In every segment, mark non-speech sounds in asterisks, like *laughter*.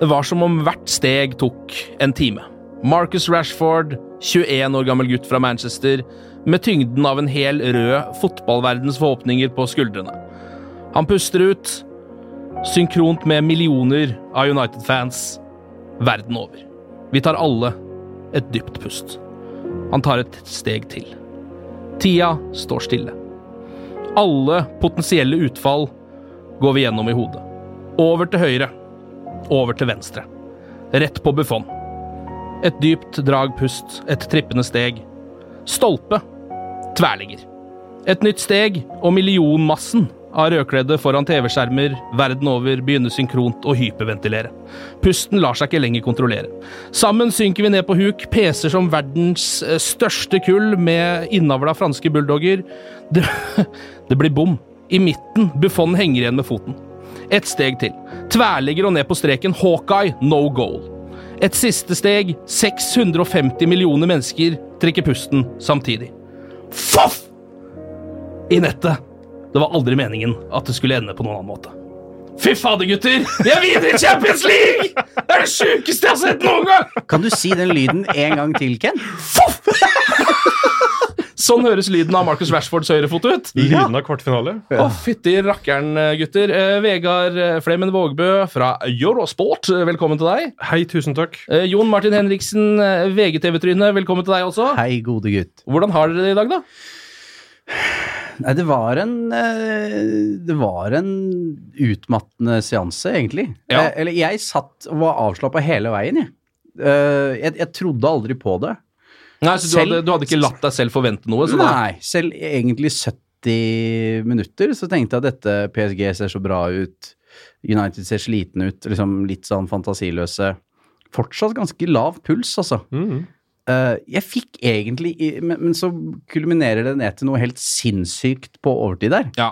Det var som om hvert steg tok en time. Marcus Rashford, 21 år gammel gutt fra Manchester, med tyngden av en hel rød fotballverdens forhåpninger på skuldrene. Han puster ut, synkront med millioner av United-fans verden over. Vi tar alle et dypt pust. Han tar et steg til. Tida står stille. Alle potensielle utfall går vi gjennom i hodet. Over til høyre over til venstre. Rett på Buffon. Et dypt drag pust, et trippende steg. Stolpe. Tverligger. Et nytt steg, og millionmassen av rødkledde foran TV-skjermer verden over begynner synkront å hyperventilere. Pusten lar seg ikke lenger kontrollere. Sammen synker vi ned på huk, peser som verdens eh, største kull med innavla franske bulldogger. Det, *laughs* det blir bom. I midten, Buffon henger igjen med foten. Et steg til. Tverrligger og ned på streken. Hawkeye, no goal. Et siste steg. 650 millioner mennesker trekker pusten samtidig. Foff! I nettet. Det var aldri meningen at det skulle ende på noen annen måte. Fy fader, gutter! Vi er videre i Champions League! Det er det sjukeste jeg har sett noen gang! Kan du si den lyden en gang til, Ken? Foff! Sånn høres lyden av Marcus Rashfords høyrefot ut. Lyden av kvartfinale. Å, fytti rakkeren, gutter. Eh, Vegard eh, Flemmen Vågbø fra Eurosport, eh, velkommen til deg. Hei, tusen takk. Eh, Jon Martin Henriksen, eh, VGTV-tryne, velkommen til deg også. Hei, gode gutt. Hvordan har dere det i dag, da? Nei, det var en eh, Det var en utmattende seanse, egentlig. Ja. Eh, Eller jeg satt og var avslappa hele veien, jeg. Eh, Jeg, jeg trodde aldri på det. Nei, så du, Selv- hadde, du hadde ikke latt deg selv forvente noe? Så da, Nei, selv egentlig 70 minutter så tenkte jeg at dette PSG ser så bra ut. United ser sliten ut, liksom litt sånn fantasiløse. Fortsatt ganske lav puls, altså. Mm. Uh, jeg fikk egentlig men, men så kulminerer det ned til noe helt sinnssykt på overtid der. Ja.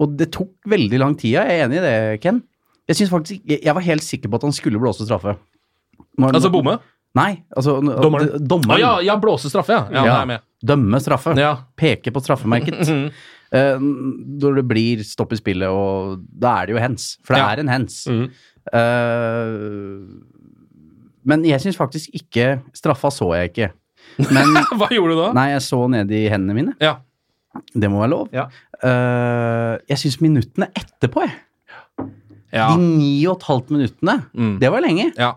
Og det tok veldig lang tid. Jeg er enig i det, Ken. Jeg faktisk Jeg var helt sikker på at han skulle blåse straffe. Når- Altså bomme? Nei, altså Dommeren. dommeren. Oh, ja, ja, blåse straffe, ja. Ja, Ja. med. Dømme straffe. Ja. Peke på straffemerket. *laughs* Eh, når det blir stopp i spillet, og da er det jo hens. For det er en hens. Mm. Uh, men jeg syns faktisk ikke Straffa så jeg ikke. Men *laughs* Hva gjorde du da? Nei, jeg så ned i hendene mine. Ja. Det må være lov. Ja. Uh, jeg syns minuttene etterpå, jeg. Ja. De ni og et halvt minuttene, Mm. det var lenge. ja.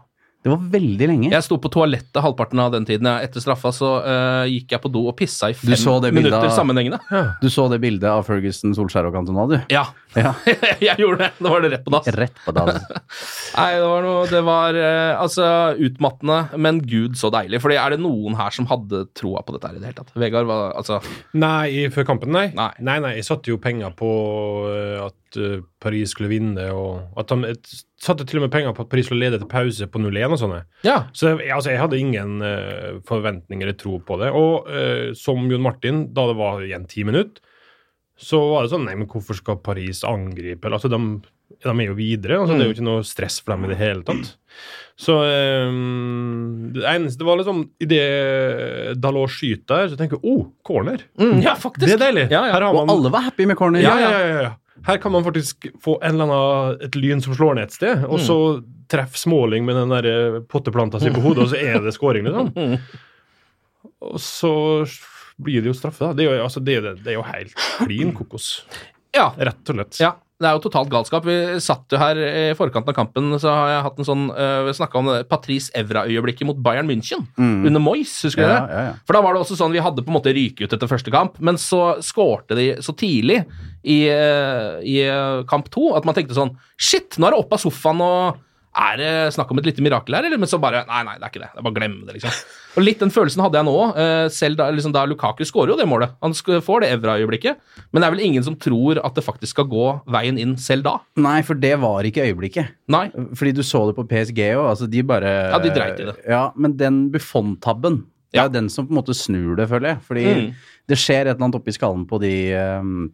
Det var veldig lenge. Jeg sto på toalettet halvparten av den tiden. Etter straffa så uh, gikk jeg på do og pissa i fem bildet minutter av- sammenhengende. Du så det bildet av Ferguson, Solskjær og Cantona, du? Ja, Ja. *laughs* jeg gjorde det. Da var det rett på dass. Rett på dass. *laughs* Nei, det var noe Det var uh, altså utmattende, men gud så deilig. Fordi er det noen her som hadde troa på dette her i det hele tatt? Vegard var altså Nei, i- før kampen, nei. Nei. nei, nei, jeg satte jo penger på eh, at Paris skulle vinne, og at han et, satte til og med penger på at Paris skulle lede til pause på 0-1 og sånne. Ja. Så altså, jeg hadde ingen uh, forventninger eller tro på det. Og uh, som Jon Martin, da det var igjen ti minutter, så var det sånn Nei, men hvorfor skal Paris angripe? Eller, Altså, de, de er jo videre. Altså, Det er jo ikke noe stress for dem i det hele tatt. Så um, Det eneste var liksom Idet Dalot skyter så tenker jeg oh, corner. Mm, ja, faktisk. Det er deilig. Ja, ja. Har Og alle var happy med corner. ja, ja, ja, ja. Her kan man faktisk få en eller annen, et lyn som slår ned et sted, og så treffer Småling med den der eh, potteplanta si på hodet, og så er det scoring, liksom. Og så blir det jo straffe, da. Det er jo, altså, det, er- det er jo helt klin kokos. Ja. Rett og slett. Ja, det er jo totalt galskap. Vi satt jo her i forkant av kampen, så har jeg hatt en sånn uh, Vi snakka om det Patrice Evra-øyeblikket mot Bayern München under Moyes, husker Ja, det? ja, ja. For da var det også sånn vi hadde på en måte ryket ut etter første kamp, men så skårte de så tidlig i, eh, i eh, kamp to at man tenkte sånn Shit, nå er det opp av sofaen og er det snakk om et lite mirakel her, eller? Men så bare Nei, nei, det er ikke det. Det er bare å glemme det, liksom. Og litt den følelsen hadde jeg nå, òg, selv da, liksom, da Lukaku skårer jo det målet. Han får det Evra-øyeblikket, men det er vel ingen som tror at det faktisk skal gå veien inn selv da. Nei, for det var ikke øyeblikket. Nei. Fordi du så det på PSG òg. Altså, de bare Ja, de dreit i det. Ja, men den Buffon-tabben, det Ja. er den som på en måte snur det, føler jeg. Fordi Mm. det skjer et eller annet oppi skallen på de um,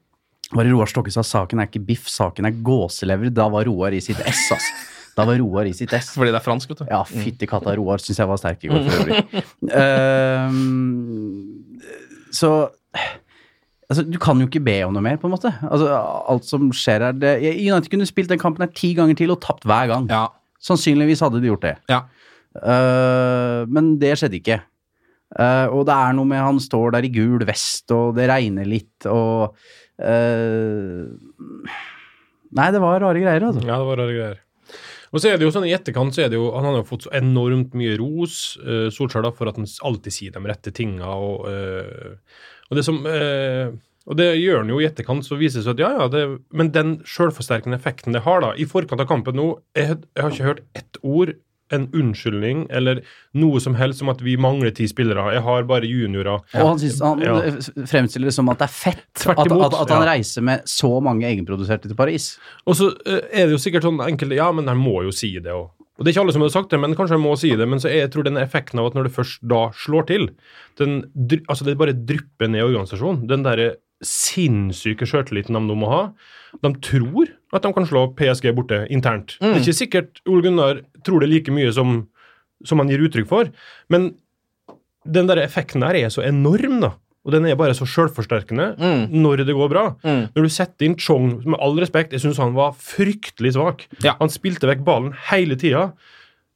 Roar Stokke sa saken er ikke biff, saken er gåselever? Da var Roar i sitt ess, altså. Da var Roar i sitt ess. Fordi det er fransk, vet du. Ja, fytti katta, Roar syns jeg var sterk i går, for øvrig. Ehm, så Altså, Du kan jo ikke be om noe mer, på en måte. Altså, Alt som skjer her det, United kunne spilt den kampen her ti ganger til og tapt hver gang. Ja. Sannsynligvis hadde de gjort det. Ja. Uh, men det skjedde ikke. Uh, og det er noe med han står der i gul vest, og det regner litt, og uh, Nei, det var rare greier, altså. Ja, det var rare greier. Og så er det jo sånn i etterkant så er det jo Han har jo fått så enormt mye ros, uh, Solskjær, da, for at han alltid sier de rette tinga. Og, uh, og det som uh, og det gjør han jo i etterkant, så viser det seg at ja, ja, det, men den sjølforsterkende effekten det har, da I forkant av kampen nå Jeg, jeg har ikke hørt ett ord, en unnskyldning eller noe som helst om at vi mangler ti spillere. Jeg har bare juniorer. Og han, synes, han Ja. fremstiller det som at det er fett at, at, at han reiser med så mange egenproduserte til Paris. Og så eh, er det jo sikkert sånn enkelte Ja, men han må jo si det òg. Og det er ikke alle som har sagt det, men kanskje jeg må si det. Men så jeg tror den effekten av at når det først da slår til den, Altså, det bare drypper ned i organisasjonen. Den derre sinnssyke sjøltilliten de nå må ha. De tror at de kan slå PSG borte internt. Det er ikke sikkert Ole Gunnar tror det like mye som, som han gir uttrykk for, men den der effekten der er så enorm, da. Og den er bare så sjølforsterkende når det går bra. Mm. Når du setter inn Chong, med all respekt, jeg syns han var fryktelig svak. Ja. Han spilte vekk ballen hele tida.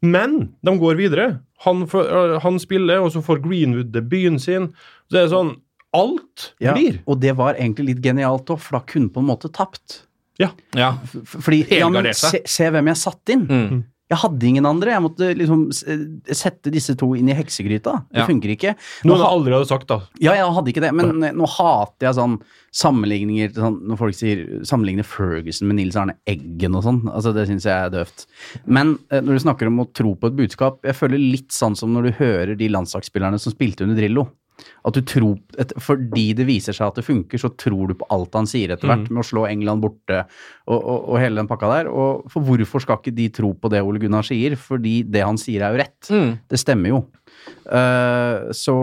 Men de går videre. Han, får, øh, han spiller, og så får Greenwood debuten sin. Så det er sånn Alt Ja, blir. og det var egentlig litt genialt òg, for da kunne på en måte tapt. Ja. Ja. Fordi ja, men se, se hvem jeg satte inn. Mm. Jeg hadde ingen andre. Jeg måtte liksom sette disse to inn i heksegryta. Det Ja. funker ikke. Nå Noen du aldri hadde sagt, da. Ja, jeg hadde ikke det, men eh, nå hater jeg sånn sammenligninger sånn, Når folk sier sammenligner Ferguson med Nils Arne Eggen og sånn. Altså, det syns jeg er døvt. Men eh, når du snakker om å tro på et budskap Jeg føler litt sånn som når du hører de landslagsspillerne som spilte under Drillo. At du tror, et, Fordi det viser seg at det funker, så tror du på alt han sier etter hvert, med å slå England borte og, og, og hele den pakka der. Og for hvorfor skal ikke de tro på det Ole Gunnar sier? Fordi det han sier er jo rett. Mm. Det stemmer jo. Uh, så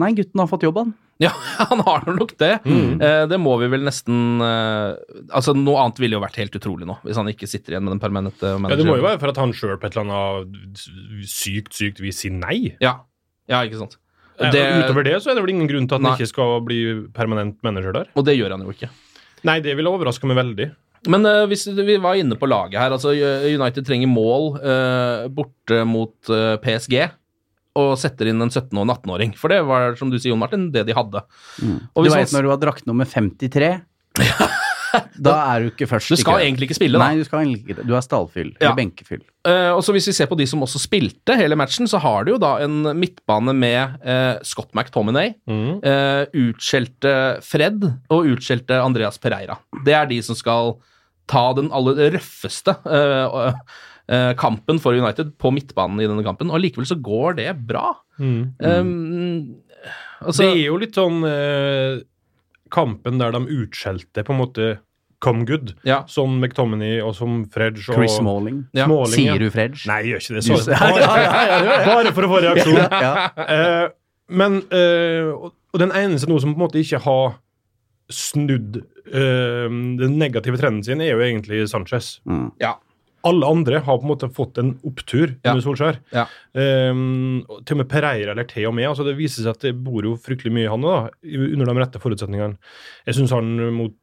Nei, gutten har fått jobb, han. *laughs* Ja, han har nok det. Eh, det må vi vel nesten eh, Altså, noe annet ville jo vært helt utrolig nå, hvis han ikke sitter igjen med den permanente Ja, det må jo være for at han sjøl på et eller annet sykt, sykt vis sier nei. Ja, ja ikke sant. Eh, Det, Utover det så er det vel ingen grunn til at han ikke skal bli permanent manager der. og det gjør han jo ikke. Nei, det ville overraska meg veldig. Men uh, hvis vi var inne på laget her, altså United trenger mål uh, borte mot uh, PSG. Og setter inn en 17- og 18-åring. For det var, som du sier, Jon Martin, det de hadde. Og Du veit man- når du har drakt nummer 53, *laughs* *laughs* da er du ikke først. Du skal ikke? egentlig ikke spille, da. Nei, du skal egentlig ikke det. Du er stallfyll. Ja. Eller benkefyll. Uh, og så Hvis vi ser på de som også spilte hele matchen, så har du jo da en midtbane med uh, Scott McTominay, Mm. uh, utskjelte Fred og utskjelte Andreas Pereira. Det er de som skal ta den aller røffeste eh, eh, kampen for United på midtbanen i denne kampen, og likevel så går det bra. Um, altså, det er jo litt sånn eh, kampen der de utskjelte på en måte come good. Ja. Som McTominay og som Fredge og Chris Smalling. Ja. Smalling, Sier ja. du Fredge? Nei, jeg gjør ikke det. Så, bare, *laughs* bare for å få reaksjon. Ja. Eh, men eh, og, den eneste noe som på en måte ikke har snudd eh, Den negative trenden sin er jo egentlig Sanchez. Ja. Alle andre har på en måte fått en opptur Ja. under Solskjær. Ja. Um, til og med Pereira eller til og med. altså Det viser seg at det bor jo fryktelig mye i han da, under de rette forutsetningene. Jeg syns han mot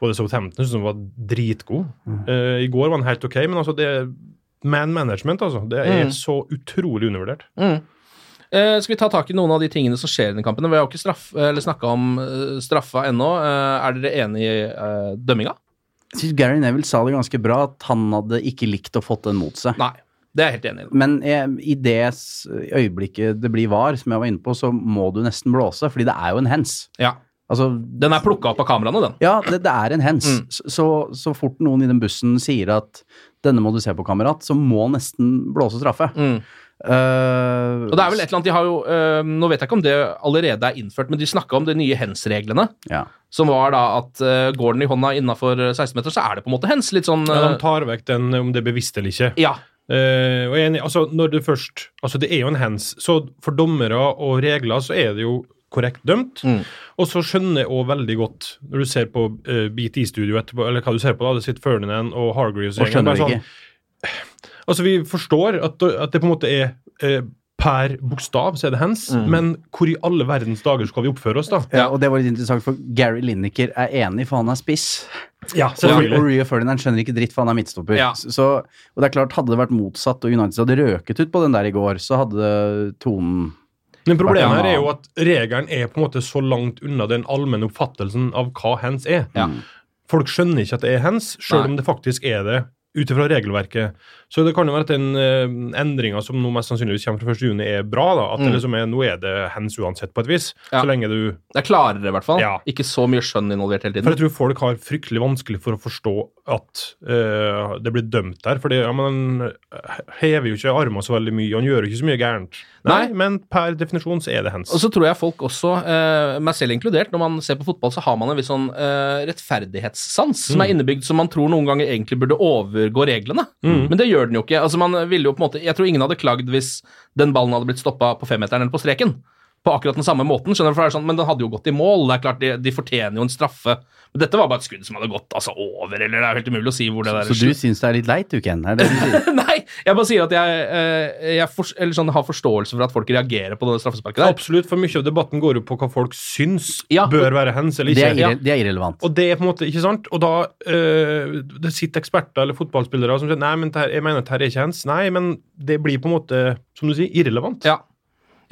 var det Southampton synes han var dritgod. Eh, I går var han helt OK, men altså det man management, altså. Det er Mm. så utrolig undervurdert. Mm. Eh, skal vi ta tak i noen av de tingene som skjer i den kampen? Vi har jo ikke snakka om eh, straffa ennå. Er dere enig i dømminga? Jeg synes Gary Neville sa det ganske bra, at han hadde ikke likt å fått den mot seg. Nei. Det er jeg helt enig i. Men jeg, i det øyeblikket det blir var, som jeg var inne på, så må du nesten blåse, fordi det er jo en hens. Ja. Altså, Den er plukka opp av kameraene, den. ja, det, det er en hens. Mm. Så- Så, så fort noen i den bussen sier at 'denne må du se på, kamerat', så må nesten blåse straffe. Mm. Eh, Og det er vel et eller annet de har jo uh, Nå vet jeg ikke om det allerede er innført, men de snakka om de nye hens-reglene. ja. Som var da at uh, går den i hånda innafor 16 meter, så er det på en måte hens. Litt sånn Ja, eh, de tar vekk den om det er bevisst eller ikke. Ja. Eh, og jeg enig, altså når det først Altså, det er jo en hands, så for dommere og regler så er det jo korrekt dømt. Mm. Og så skjønner jeg òg veldig godt, når du ser på uh, BT-studio etterpå, eller hva du ser på, da, det sitter Ferdinand og Hargreaves Og skjønner bare ikke. Altså, vi forstår at, at det på en måte er eh, per bokstav så er det hands, Mm. men hvor i alle verdens dager skal vi oppføre oss, da? Ja, og det var litt interessant, for Gary Lineker er enig, for han er spiss. Ja, selvfølgelig. og Rio Ferdinand skjønner ikke dritt, for han er midtstopper. Ja. Så, og det er klart, hadde det vært motsatt, og United hadde røket ut på den der i går, så hadde tonen Men problemet her er jo at regelen er på en måte så langt unna den allmenne oppfattelsen av hva hands er. Ja. Folk skjønner ikke at det er hands, sjøl om det faktisk er det ut ifra regelverket. Så det kan jo være at den uh, endringa som nå mest sannsynligvis kommer fra 1. juni, er bra. da, At det Mm. liksom er, nå er det hands uansett, på et vis. Ja. Så lenge du Det er klarere, i hvert fall. Ja. Ikke så mye skjønn involvert hele tiden. For jeg tror folk har fryktelig vanskelig for å forstå at uh, det blir dømt der. For ja, men han hever jo ikke armene så veldig mye, han gjør jo ikke så mye gærent. Nei, Nei. men per definisjon så er det hands. Og så tror jeg folk også, uh, meg selv inkludert, når man ser på fotball, så har man en viss sånn uh, rettferdighetssans som er innebygd, som man tror noen ganger egentlig burde overgå reglene. Mm. Men det gjør den jo ikke. Altså man ville jo på en måte, Jeg tror ingen hadde klagd hvis den ballen hadde blitt stoppa på femmeteren eller på streken. På akkurat den samme måten, skjønner du, for det er sånn, men den hadde jo gått i mål. det er klart, De, de fortjener jo en straffe. Men dette var bare et skudd som hadde gått altså over, eller det er helt umulig å si hvor det der Så du syns det er litt leit, du, Ken? Er det det du sier? *laughs* Nei, jeg bare sier at jeg, eh, jeg for, eller sånn, har forståelse for at folk reagerer på det straffesparket der. Absolutt, for mye av debatten går jo på hva folk syns Ja. bør være hands eller Det ikke. er, irre, det er irrelevant. Og det er på en måte, ikke sant? Og da øh, det sitter eksperter eller fotballspillere som sier nei, men det her, jeg mener at her er ikke hands. Nei, men det blir på en måte, som du sier, irrelevant. Ja.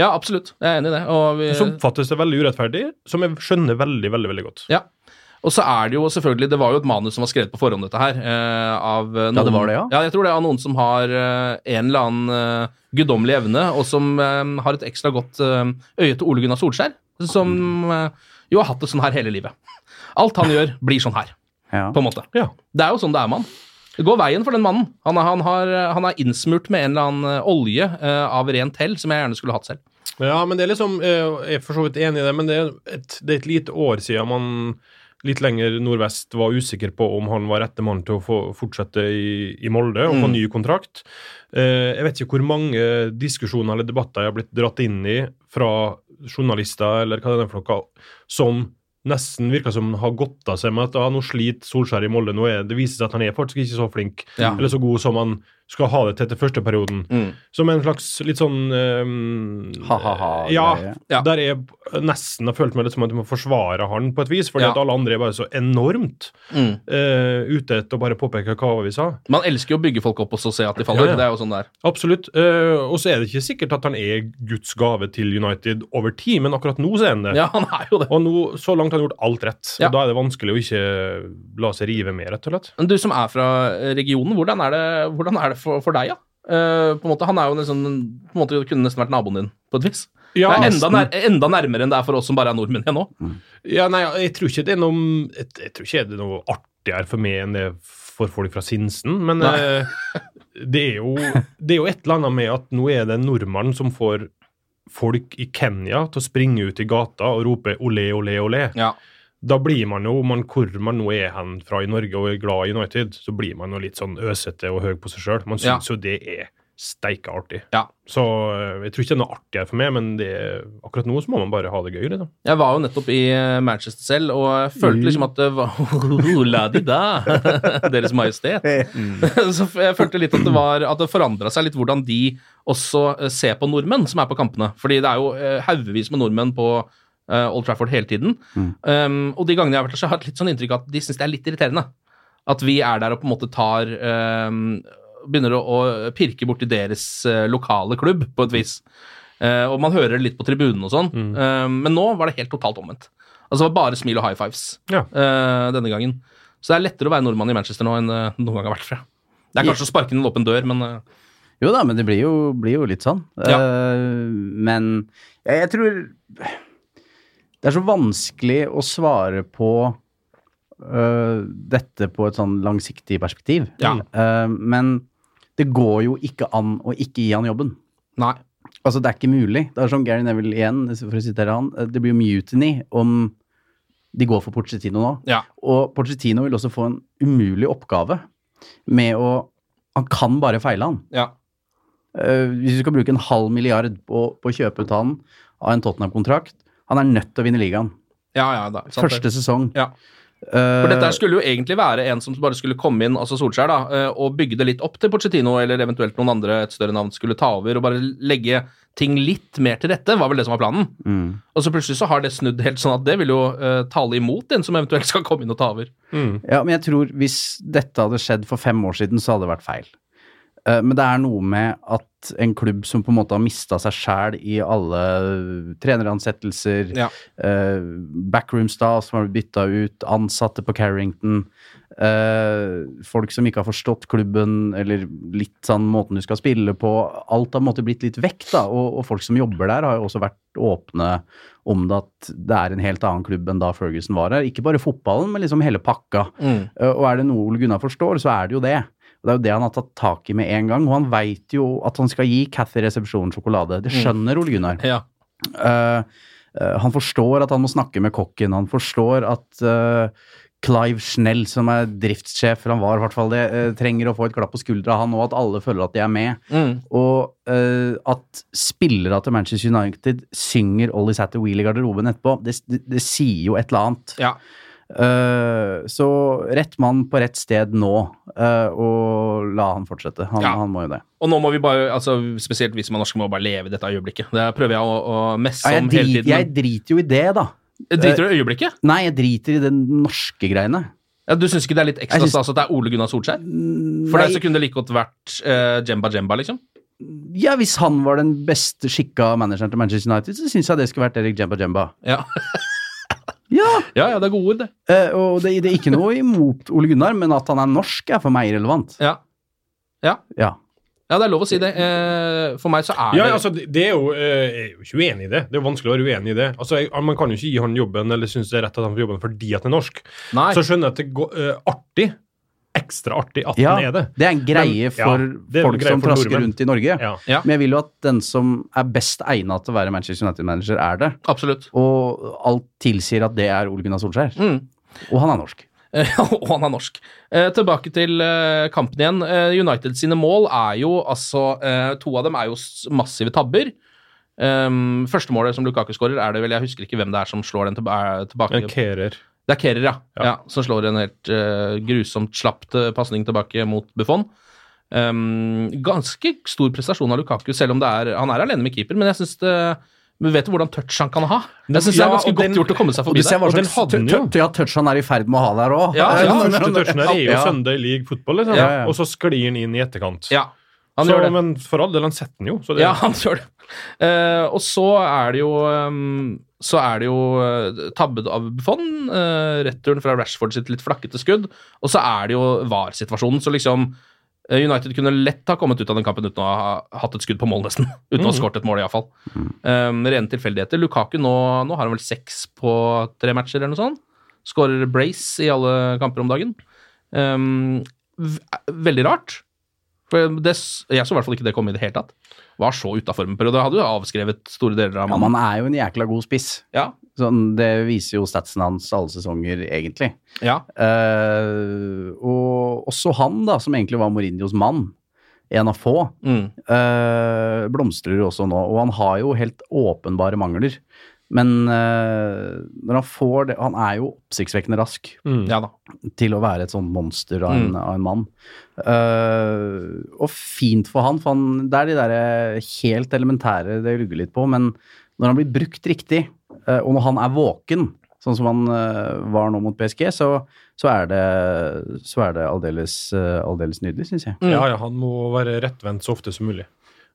Ja, absolutt. Jeg er enig i det. Og vi, Så oppfattes det veldig urettferdig, som jeg skjønner veldig, veldig veldig godt. ja. Og så er det jo selvfølgelig Det var jo et manus som var skrevet på forhånd, dette her. Eh, av noen, ja, det var det, ja. Ja, jeg tror det er av noen som har eh, en eller annen eh, guddommelig evne, og som eh, har et ekstra godt eh, øye til Ole Gunnar Solskjær, som eh, jo har hatt det sånn her hele livet. Alt han gjør, blir sånn her, Ja. på en måte. Ja. Det er jo sånn det er med han. Det går veien for den mannen. Han er, han har, han er innsmurt med en eller annen eh, olje uh, av rent hell, som jeg gjerne skulle hatt selv. Ja, men det er liksom øh, Jeg er for så vidt enig i det, men det er et, det er et lite år siden man litt lenger nordvest var usikker på om han var rette mann til å få fortsette i, i Molde og få Mm. ny kontrakt. Eh, jeg vet ikke hvor mange diskusjoner eller debatter jeg har blitt dratt inn i fra journalister eller hva det er for noe, som nesten virker som har gått av seg med at ah, nå sliter Solskjær i Molde. Nå er, det viser seg at han er faktisk ikke så flink Ja. eller så god som han skal ha det til etter første perioden. Mm. Som en slags litt sånn ehm, Ha-ha-ha. Ja. Ja. der jeg nesten har følt meg litt som at jeg må forsvare han på et vis, fordi Ja. at alle andre er bare så enormt Mm. uh, ute etter å bare påpeke hva vi sa. Man elsker jo å bygge folk opp og så se at de faller. Ja, ja. Det er jo sånn det er. Absolutt. Uh, og så er det ikke sikkert at han er Guds gave til United over tid, men akkurat nå så er han det. Ja, han er jo det. Og nå, så langt har han gjort alt rett. Ja. Og da er det vanskelig å ikke la seg rive med, rett og slett. Men du som er fra regionen, hvordan er det, hvordan er det for, for deg, ja? Uh, på en måte, Han er jo nesten, på en måte kunne nesten vært naboen din, på et vis. Ja, det er enda, nær, enda nærmere enn det er for oss som bare er nordmenn igjen nå. Ja, nei, jeg tror ikke det er noe Jeg, jeg tror ikke det er noe artigere for meg enn det for folk fra Sinsen, men eh, det, er jo, det er jo et eller annet med at nå er det en nordmann som får folk i Kenya til å springe ut i gata og rope olé, olé, olé. Ja. Da blir man jo, man, hvor man nå er hen fra i Norge og er glad i United, så blir man jo litt sånn øsete og høy på seg sjøl. Man Ja. jo det er steike artig. Ja. Så eh, jeg tror ikke det er noe artig her for meg, men det, akkurat nå så må man bare ha det gøy, liksom. Jeg var jo nettopp i eh, Manchester selv, og jeg følte liksom at det var *laughs* La di da! *laughs* Deres Majestet. *laughs* Så jeg følte litt at det var At det forandra seg litt hvordan de også eh, ser på nordmenn som er på kampene. Fordi det er jo haugevis med nordmenn på Old Trafford hele tiden. Um, og de gangene jeg har vært der, så har jeg hatt litt sånn inntrykk av at de syns det er litt irriterende. At vi er der og på en måte tar um, Begynner å, å pirke borti deres uh, lokale klubb, på et vis. Uh, og man hører det litt på tribunen og sånn. Um, men nå var det helt totalt omvendt. Altså det var bare smil og high fives Ja. eh, denne gangen. Så det er lettere å være nordmann i Manchester nå enn det noen gang har vært fra. Det er kanskje å sparke inn en åpen dør, men eh, Jo da, men det blir jo, blir jo litt sånn. Ja. Eh, men jeg, jeg tror Det er så vanskelig å svare på uh, dette på et sånn langsiktig perspektiv. Ja. Uh, men det går jo ikke an å ikke gi han jobben. nei. Altså, det er ikke mulig. Det er som Gary Neville igjen, for å sitere han. eh, Det blir jo mutiny om de går for Pochettino nå. Ja. Og Pochettino vil også få en umulig oppgave med å Han kan bare feile, han. Ja. Uh, hvis du skal bruke en halv milliard på, på å kjøpe ut han av en Tottenham-kontrakt Han er nødt til å vinne ligaen. Ja, ja, da. sant det. Første sesong. Ja. Eh, For dette skulle jo egentlig være en som bare skulle komme inn, altså Solskjær, da, eh, og bygge det litt opp til Pochettino, eller eventuelt noen andre, et større navn, skulle ta over, og bare legge ting litt mer til rette, var vel det som var planen. mm. Og så plutselig så har det snudd helt sånn at det vil jo uh, tale imot en som eventuelt skal komme inn og ta over. Ja, men jeg tror hvis dette hadde skjedd for fem år siden, så hadde det vært feil. Uh, Men det er noe med at en klubb som på en måte har mista seg sjæl i alle treneransettelser, Ja. Uh, backroom staff som har blitt bytta ut, ansatte på Carrington, Uh, folk som ikke har forstått klubben, eller litt sånn måten du skal spille på. Alt har på en måte blitt litt vekk, da. Og, og folk som jobber der, har jo også vært åpne om det at det er en helt annen klubb enn da Ferguson var her. Ikke bare fotballen, men liksom hele pakka. Mm. Uh, Og er det noe Ole Gunnar forstår, så er det jo det. Og det er jo det han har tatt tak i med en gang. Og han veit jo at han skal gi Cathy resepsjonen sjokolade. Det skjønner Ole Gunnar. Ja. Uh, uh, han forstår at han må snakke med kokken. Han forstår at uh, Clive Schnell, som er driftssjef, for han var i hvert fall det, trenger å få et klapp på skuldra, han og at alle føler at de er med. Mm. Og at spillere til Manchester United synger Ollie Satter Wheel i garderoben etterpå, det, det, det sier jo et eller annet. ja. Eh, så rett mann på rett sted nå, uh, og la han fortsette. Han, Ja. han må jo det. Og nå må vi bare, altså spesielt vi som er norske, må bare leve i dette øyeblikket. Det prøver jeg å, å messe Ja, jeg, om hele tiden. jeg driter jo i det, da. Driter du i øyeblikket? Nei, jeg driter i det norske greiene. Ja, du syns ikke det er litt ekstra Jeg synes- stas at det er Ole Gunnar Solskjær? For Nei, deg så kunne det like godt vært uh, Jemba Jemba, liksom? ja, hvis han var den beste skikka manageren til Manchester United, så syns jeg det skulle vært Erik Jemba Jemba. Ja, *laughs* Ja, ja, ja det er gode ord, det. eh, og det, det er ikke noe imot Ole Gunnar, men at han er norsk, er for meg irrelevant. Ja. Ja, Ja. ja det er lov å si det. Eh, for meg så er Ja, det altså, det det er jo eh, Jeg er jo ikke uenig i det. Det er jo vanskelig å være uenig i det. Altså, jeg, Man kan jo ikke gi han jobben eller synes det er rett at han får jobben fordi at han er norsk. Nei. Så skjønner jeg at det går eh, artig, ekstra artig, at ja, den er det. det er en greie Men, for er folk greie som for trasker nordmenn. rundt i Norge. Ja. Ja. Men jeg vil jo at den som er best egna til å være Manchester United-manager, er det. Absolutt. Og alt tilsier at det er Ole Gunnar Solskjær. Mm. Og han er norsk. Eh, *laughs* og han er norsk. Eh, tilbake til eh, kampen igjen. Eh, United sine mål er jo altså eh, To av dem er jo massive tabber. Um, første målet som Lukaku skårer, er det vel Jeg husker ikke hvem det er som slår den tilba er tilbake. En Kerer. Det er Kerrer, ja. ja. Ja. Som slår en helt uh, grusomt slapt uh, pasning tilbake mot Buffon. Um, ganske stor prestasjon av Lukaku, selv om det er, han er alene med keeper. Men jeg synes det men vet du hvordan touch han kan ha? Jeg synes det Ja, er ganske godt den- gjort å komme seg forbi der. Og den hadde han jo. ja, touch han er i ferd med å ha der òg. Ja, ja, Den første touchen der er jo Ja. Sunday League fotball, liksom. Ja, ja. og så sklir han inn i etterkant. Ja, han så, gjør det. Men for all del, han setter den jo. Så det, Ja, han gjør det. Eh, og så er det jo um, Så er det jo uh, tabbet av Buffon. Uh, returen fra Rashford sitt litt flakkete skudd. Og så er det jo VAR-situasjonen. Så liksom eh, United kunne lett ha kommet ut av den kampen uten å ha hatt et skudd på mål, nesten. *laughs* Uten å ha skåret et mål, iallfall. Um, rene tilfeldigheter. Lukaku nå, nå har han vel seks på tre matcher, eller noe sånt. Skårer brace i alle kamper om dagen. Um, veldig rart. For det, jeg så i hvert fall ikke det komme i det hele tatt. Var så utafor en periode. Hadde jo avskrevet store deler av Ja, man er jo en jækla god spiss. Ja. Sånn, det viser jo statsen hans alle sesonger, egentlig. ja. Uh, og også han, da, som egentlig var Mourinhos mann. en av få, Mm. uh, blomstrer jo også nå. Og han har jo helt åpenbare mangler. Men uh, når han får det Han er jo oppsiktsvekkende rask Mm. Ja da. til å være et sånt monster av en, Mm. av en mann. Uh, og fint for han, for han, det er de der helt elementære det lugger litt på, men når han blir brukt riktig, uh, og når han er våken, sånn som han eh, var nå mot PSG, så, så er det, så er det aldeles, eh, aldeles nydelig, syns jeg. Ja, ja, han må være rettvendt så ofte som mulig.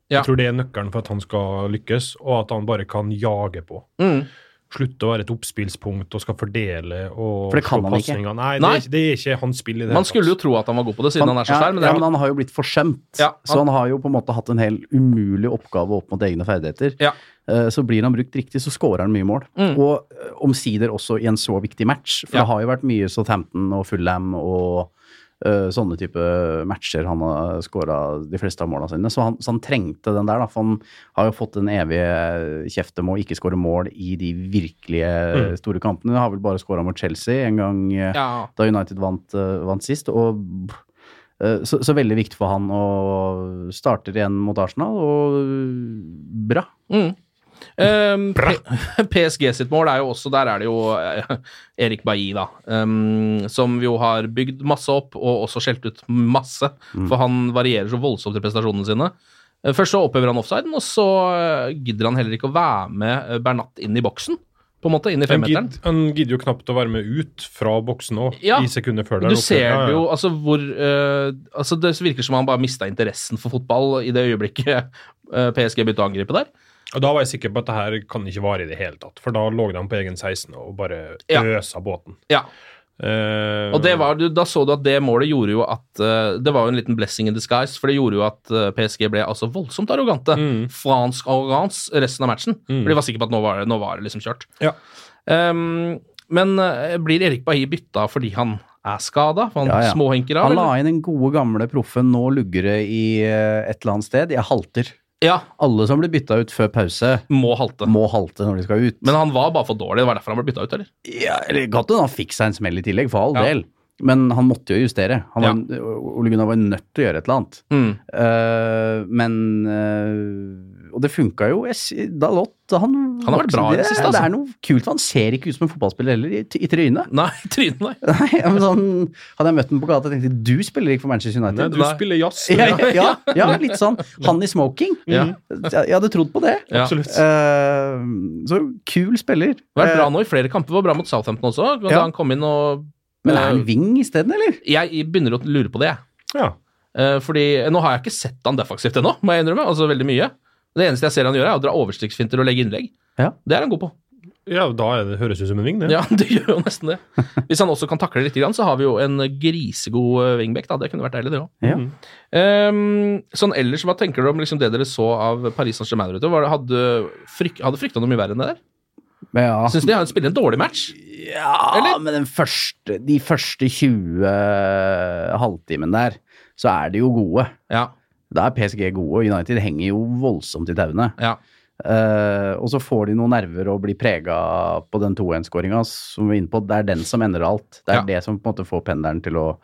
Ja. Jeg tror det er nøkkelen for at han skal lykkes, og at han bare kan jage på. Mm. Slutte å være et oppspillspunkt og skal fordele og For det kan han ikke. Nei, Nei. Det, er, det er ikke hans spill i det Man hele skulle jo tro at han var god på det, siden han er så ja, men ja, men han har jo blitt forsømt. Ja, Så han har jo på en måte hatt en hel umulig oppgave opp mot egne ferdigheter. Ja. Eh, Så blir han brukt riktig, så scorer han mye mål. Mm. Og eh, omsider også i en så viktig match. For det har jo vært mye Southampton og Fulham og sånne type matcher han har skåra de fleste av måla sine. Så han, så han trengte den der, da. For han har jo fått den evige kjeften med å ikke skåre mål i de virkelige Mm. store kampene. Han har vel bare skåra mot Chelsea en gang. eh, Ja. da United vant, eh, vant sist. Og eh, så, så veldig viktig for han å starte igjen mot Arsenal, og bra. Mm. Um, PSG *laughs* sitt mål er jo også Der er det jo eh, Erik Bailly, da. Um, som jo har bygd masse opp, og også skjelt ut masse. For han varierer så voldsomt i prestasjonene sine. Eh, Først så opphever han offsiden, og så eh, gidder han heller ikke å være med Bernat inn i boksen. På en måte, inn i Han femmeteren. gidder, han gidder jo knapt å være med ut fra boksen òg, Ja. i sekunder før der Du ser det jo, altså hvor uh, altså Det virker som han bare mista interessen for fotball i det øyeblikket uh, PSG begynte å angripe der. Og da var jeg sikker på at det her kan ikke vare i det hele tatt, for da lå de på egen 16 og bare Ja. båten. Ja, Uh, Og det var, da så du at det målet gjorde jo at uh, Det var jo en liten blessing in disguise, for det gjorde jo at uh, PSG ble altså voldsomt arrogante. Mm. Fransk arroganse resten av matchen. Mm. For de var sikre på at nå var, det- nå var det liksom kjørt. Ja. Um, men eh, blir Erik Bailly bytta fordi han er skada? For han Ja, ja. småhenker av? Han la inn den gode, gamle proffen 'nå lugger det i eh, et eller annet sted'. Jeg halter. Ja, Alle som blir bytta ut før pause, må halte. må halte når de skal ut. Men han var bare for dårlig. Det var derfor han ble bytta ut, eller? Ja, eller Godt hende han fikk seg en smell i tillegg, for all Ja. del. Men han måtte jo justere. Han var, Ole Gunnar var nødt til å gjøre et eller annet. Mm. Uh, men eh, Og det funka jo. Dalot han, Han har vært bra i det siste, Det altså. er noe kult. for Han ser ikke ut som en fotballspiller heller, i, i trynet. Nei, trynet, nei. *laughs* Nei, ja, men sånn, Hadde jeg møtt ham på gata, tenkte jeg du spiller ikke for Manchester Nei, United. du Nei. spiller jazz. *laughs* Ja, ja, ja, litt sånn. Han i smoking. *laughs* Ja. Jeg hadde trodd på det. Ja. Absolutt. Uh, så kul spiller. Vært bra Eh, nå i flere kamper. Var bra mot Southampton også. Da Ja. han kom inn og men er han eh, wing isteden, eller? Jeg begynner å lure på det, jeg. Ja. Eh, fordi Nå har jeg ikke sett han defensivt ennå, må jeg innrømme. Altså veldig mye. Det eneste jeg ser han gjøre, er å dra overstrikksfinter og legge innlegg. Ja. Det er han god på. ja, da er det, høres det ut som en ving, det. Ja, *laughs* det gjør jo nesten det. Hvis han også kan takle litt, så har vi jo en grisegod eh, wingback. da, Det kunne vært deilig, det òg. Ja. sånn ellers, hva tenker dere om liksom det dere så av Paris Saint-Germain? Hadde, fryk, hadde frykta noe mye verre enn det der? Men ja. Syns de har spiller en dårlig match? Ja, Eller? men den første, de første 20 halvtimen der, så er de jo gode. Ja. Da er PSG gode, og United henger jo voldsomt i tauene. ja. Uh, og så får de noen nerver og blir prega på den 2-1-skåringa som vi er inne på. Det er den som endrer alt. Det er Ja. det som på en måte får pendelen til å,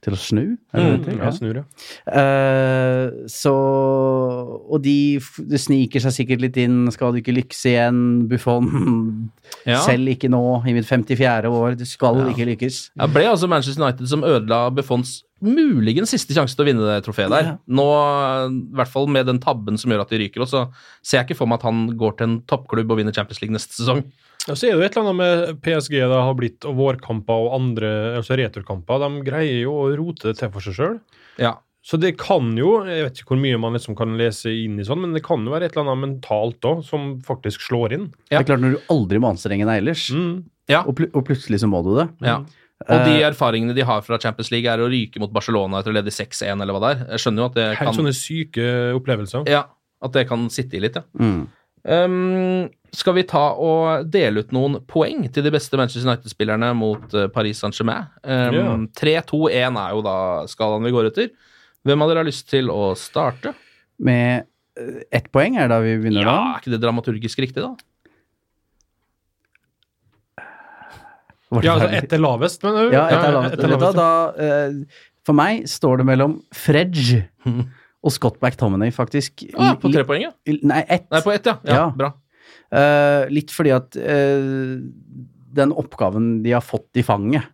til å snu. Mm? Ja, snur, ja. Uh, så Og de det sniker seg sikkert litt inn. Skal du ikke lykkes igjen, Buffon? Ja. Selv ikke nå, i mitt 54. år. Du skal ikke lykkes. Det ble altså Manchester United som ødela Buffons muligens siste sjanse til å vinne det trofeet der. Ja. Nå, i hvert fall med den tabben som gjør at de ryker, også, ser jeg ikke for meg at han går til en toppklubb og vinner Champions League neste sesong. Ja, så er det jo et eller annet med PSG da har blitt, og vårkamper og andre altså returkamper. De greier jo å rote det til for seg sjøl. Ja. Så det kan jo, jeg vet ikke hvor mye man liksom kan lese inn i sånn, men det kan jo være et eller annet mentalt òg som faktisk slår inn. Ja. Det er klart Når du aldri må anstrenge deg ellers, Mm. Ja. og, pl og plutselig så må du det. ja. Og de erfaringene de har fra Champions League, er å ryke mot Barcelona etter å lede 6-1, eller hva det er. Jeg skjønner jo at det kan Helt sånne syke opplevelser. Ja, at det kan sitte i litt, ja. Mm. Um, skal vi ta og dele ut noen poeng til de beste Manchester United-spillerne mot eh, Paris Saint-Germain? Um, 3-2-1 er jo da skalaen vi går etter. Hvem av dere har lyst til å starte? Med eh, ett poeng er da vi begynner Ja, da. er ikke det dramaturgisk riktig, da? Var det Ja, altså etter ett er lavest, men Ja, ett er lavest. ett er Vet du hva, lavest. da, da, for meg står det mellom Fredge *laughs* Og Scott McTominay, faktisk. Ah, på tre poeng, ja. Nei, ett. Nei, på ett, ja. ja. Ja. Bra. Uh, litt fordi at uh, den oppgaven de har fått i fanget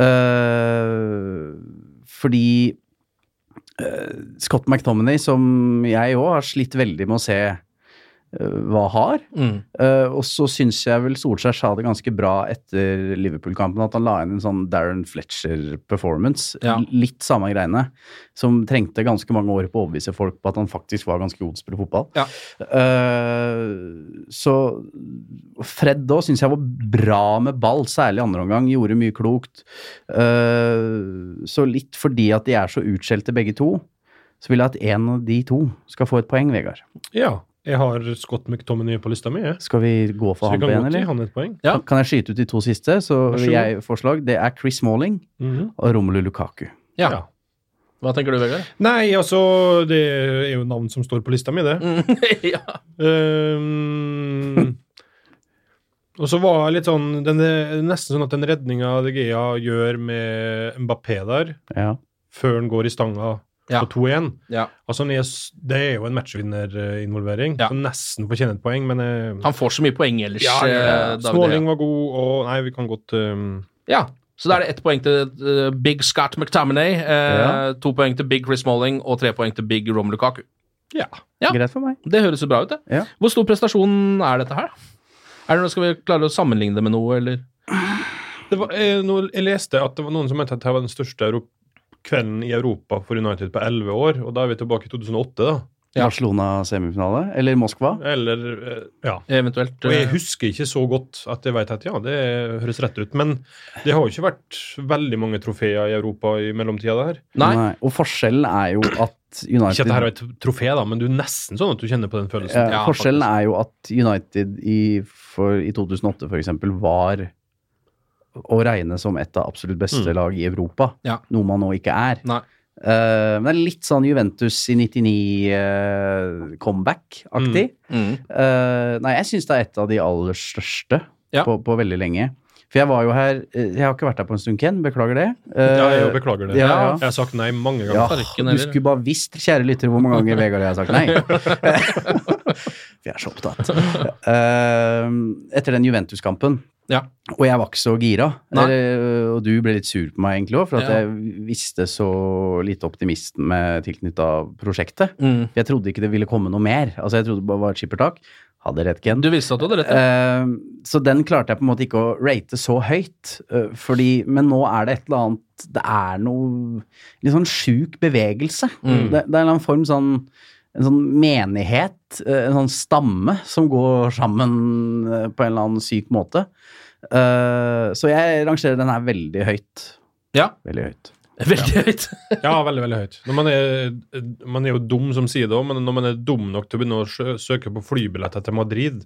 uh, Fordi eh, Scott McTominay, som jeg òg har slitt veldig med å se eh, hard. Mm. Uh, og så syns jeg vel Solskjær sa det ganske bra etter Liverpool-kampen, at han la inn en sånn Darren Fletcher-performance. Ja. Litt samme greiene. Som trengte ganske mange år på å overbevise folk på at han faktisk var ganske god til å spille fotball. Ja. Uh, så Fred da syns jeg var bra med ball, særlig andre omgang. Gjorde mye klokt. Uh, så litt fordi at de er så utskjelte begge to, så vil jeg at en av de to skal få et poeng, Vegard. Ja. Jeg har Scott McTominay på lista mi, jeg. Skal vi gå for Så han kan på en, eller? han et poeng. Ja. Kan jeg skyte ut de to siste? Så jeg forslag, det er Chris Malling mm -hmm. og Romelu Lukaku. Ja. Ja. Hva tenker du, Vegard? Nei, altså Det er jo navn som står på lista mi, det. *laughs* ja. Ehm, og så var jeg litt sånn den Nesten sånn at den redninga De Gea gjør med Mbappé der, Ja. før han går i stanga Ja. på 2-1 ja. Altså, Det er jo en matchvinnerinvolvering, Ja. så nesten fortjener et poeng, men eh, Han får så mye poeng ellers. ja, ja, eh, Småling var god, og Nei, vi kan godt um... Ja. Så da er det ett poeng til uh, Big Scott McTaminay, eh, Ja. to poeng til Big Chris Smalling og tre poeng til Big Rom Lukaku. Ja. Ja. Greit for meg. Det høres jo bra ut, det. Ja. Hvor stor prestasjon er dette her? Er det noe, Skal vi klare å sammenligne det med noe, eller? Det var, eh, noe, jeg leste at det var noen som mente at det var den største Euro kvelden i Europa for United på elleve år, og da er vi tilbake i 2008, da. Ja. Barcelona semifinale, eller Moskva. Eller eh, Ja. Eventuelt Og jeg eh, husker ikke så godt at jeg vet at ja, det høres rett ut. Men det har jo ikke vært veldig mange trofeer i Europa i mellomtida der. Nei. Og forskjellen er jo at United Ikke at dette er et trofé, da, men du er nesten sånn at du kjenner på den følelsen. Ja, Ja, forskjellen faktisk. er jo at United i, for, i 2008 for eksempel var å regne som et av absolutt beste Mm. lag i Europa. Ja. Noe man nå ikke er. Nei. Uh, men det er litt sånn Juventus i 99 eh, comeback-aktig. Mm. Eh, nei, jeg syns det er et av de aller største Ja. på, på veldig lenge. For jeg var jo her Jeg har ikke vært her på en stund, Ken. Beklager det. Ja, jeg beklager det. ja, ja. Jeg har sagt nei mange ja, ganger. Farken, du skulle bare visst, kjære lyttere, hvor mange ganger Vegard og jeg har sagt nei. *laughs* *laughs* Vi er så opptatt. Etter den Juventus-kampen, Ja. og jeg var ikke så gira, eh, og du ble litt sur på meg egentlig òg, for at Ja. jeg visste så lite optimisme tilknytta prosjektet. Mm. Jeg trodde ikke det ville komme noe mer. Altså, jeg trodde det bare var et skippertak. Hadde rett, Ken. Du visste at du hadde rett. ja. Uh, så den klarte jeg på en måte ikke å rate så høyt. Uh, fordi, men nå er det et eller annet Det er noe litt sånn sjuk bevegelse. Mm. Det, det er en eller annen form sånn en sånn menighet, eh, en sånn stamme, som går sammen eh, på en eller annen syk måte. Eh, så jeg rangerer den her veldig høyt. Ja. Veldig høyt. *laughs* Veldig høyt. *laughs* Ja, veldig, veldig høyt. Når man, er, man er jo dum som sier det òg, men når man er dum nok til å begynne å søke på flybilletter til Madrid